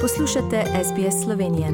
Poslušate SBS Slovenije.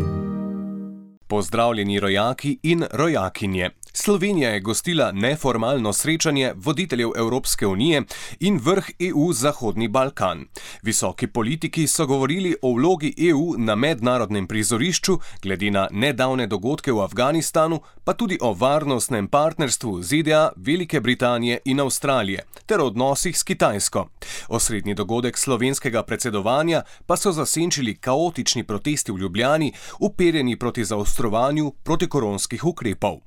Pozdravljeni rojaki in rojakinje. Slovenija je gostila neformalno srečanje voditeljev Evropske unije in vrh EU Zahodni Balkan. Visoki politiki so govorili o vlogi EU na mednarodnem prizorišču, glede na nedavne dogodke v Afganistanu, pa tudi o varnostnem partnerstvu ZDA, Velike Britanije in Avstralije ter odnosih s Kitajsko. Osrednji dogodek slovenskega predsedovanja pa so zasenčili kaotični protesti v Ljubljani, uperjeni proti zaostrovanju protikoronskih ukrepov.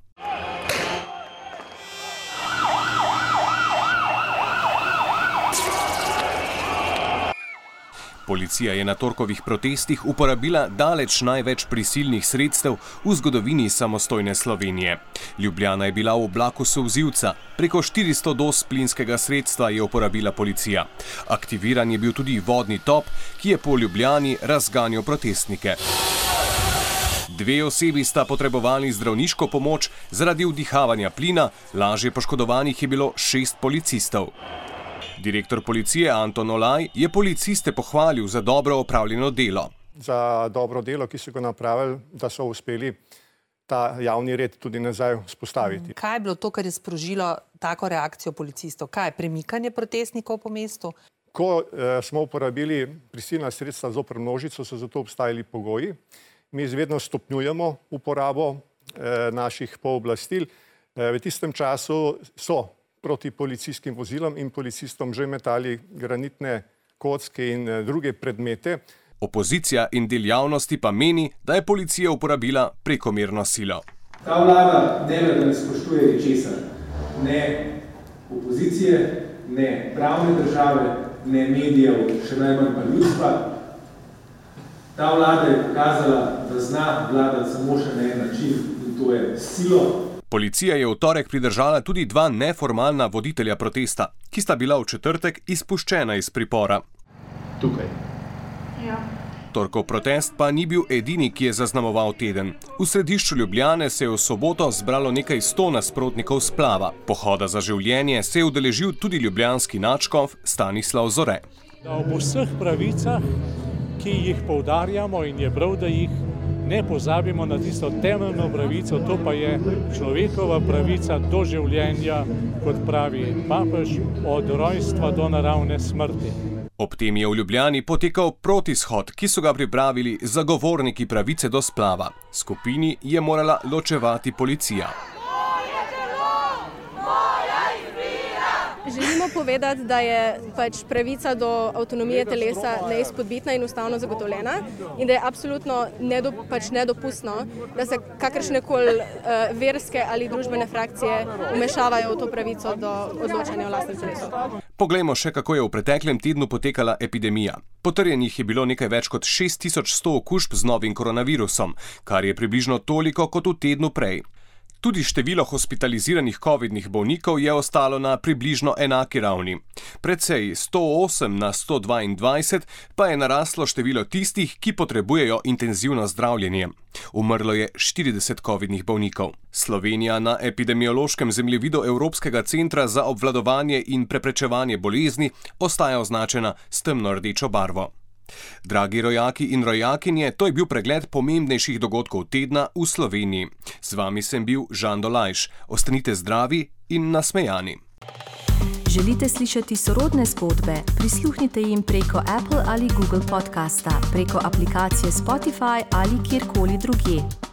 Policija je na torkovih protestih uporabila daleč največ prisilnih sredstev v zgodovini samostojne Slovenije. Ljubljana je bila v oblaku sovzivca, preko 400 dos plinskega sredstva je uporabila policija. Aktiviran je bil tudi vodni top, ki je po Ljubljani razganjal protestnike. Dve osebi sta potrebovali zdravniško pomoč zaradi vdihavanja plina, lažje poškodovanih je bilo šest policistov. Direktor policije Anton Olaj je policiste pohvalil za dobro opravljeno delo. Za dobro delo, ki so ga napravili, da so uspeli ta javni red tudi nazaj vzpostaviti. Kaj je bilo to, kar je sprožilo tako reakcijo policistov? Kaj je premikanje protestnikov po mestu? Ko eh, smo uporabili prisilna sredstva za množico, so zato obstajali pogoji. Mi izvedno stopnjujemo uporabo eh, naših pooblastil. Eh, v tistem času so proti policijskim vozilom in policistom že metali granitne kocke in eh, druge predmete. Opozicija in del javnosti pa meni, da je policija uporabila prekomerno silo. Ta vlada ne le, da ne spoštuje ničesar, ne opozicije, ne pravne države, ne medijev, še najmanj pa ljudstva. Ta vlada je pokazala, da zna vladati samo še na en način in to je silo. Policija je v torek pridržala tudi dva neformalna voditelja protesta, ki sta bila v četrtek izpuščena iz pripora. Tukaj. Ja. Torkov protest pa ni bil edini, ki je zaznamoval teden. V središču Ljubljane se je v soboto zbralo nekaj sto nasprotnikov splava. Pohoda za življenje se je udeležil tudi ljubljanski načkov Stanislav Zore. Da ob vseh pravicah, ki jih poudarjamo in je prav, da jih ne pozabimo na tisto temeljno pravico, to pa je človekova pravica do življenja, kot pravi papež, od rojstva do naravne smrti. Ob tem je v Ljubljani potekal protishod, ki so ga pripravili zagovorniki pravice do splava. Skupini je morala ločevati policija. Povedati, da je pač pravica do avtonomije telesa neizpodbitna in ustavno zagotovljena in da je absolutno nedop, pač nedopustno, da se kakršne koli uh, verske ali družbene frakcije umešavajo v to pravico do odločanja o lastnem telesu. Poglejmo še, kako je v preteklem tednu potekala epidemija. Potrjenih je bilo nekaj več kot 6100 okužb z novim koronavirusom, kar je približno toliko kot v tednu prej. Tudi število hospitaliziranih COVID-nih bolnikov je ostalo na približno enaki ravni. Predvsej 108 na 122 pa je naraslo število tistih, ki potrebujejo intenzivno zdravljenje. Umrlo je 40 COVID-nih bolnikov. Slovenija na epidemiološkem zemljevidu Evropskega centra za obvladovanje in preprečevanje bolezni ostaja označena s temno rdečo barvo. Dragi rojaki in rojakinje, to je bil pregled pomembnejših dogodkov tedna v Sloveniji. Z vami sem bil Žan Dolajš. Ostanite zdravi in nasmejani. Želite slišati sorodne zgodbe? Prisluhnite jim preko Apple ali Google podcasta, preko aplikacije Spotify ali kjerkoli drugje.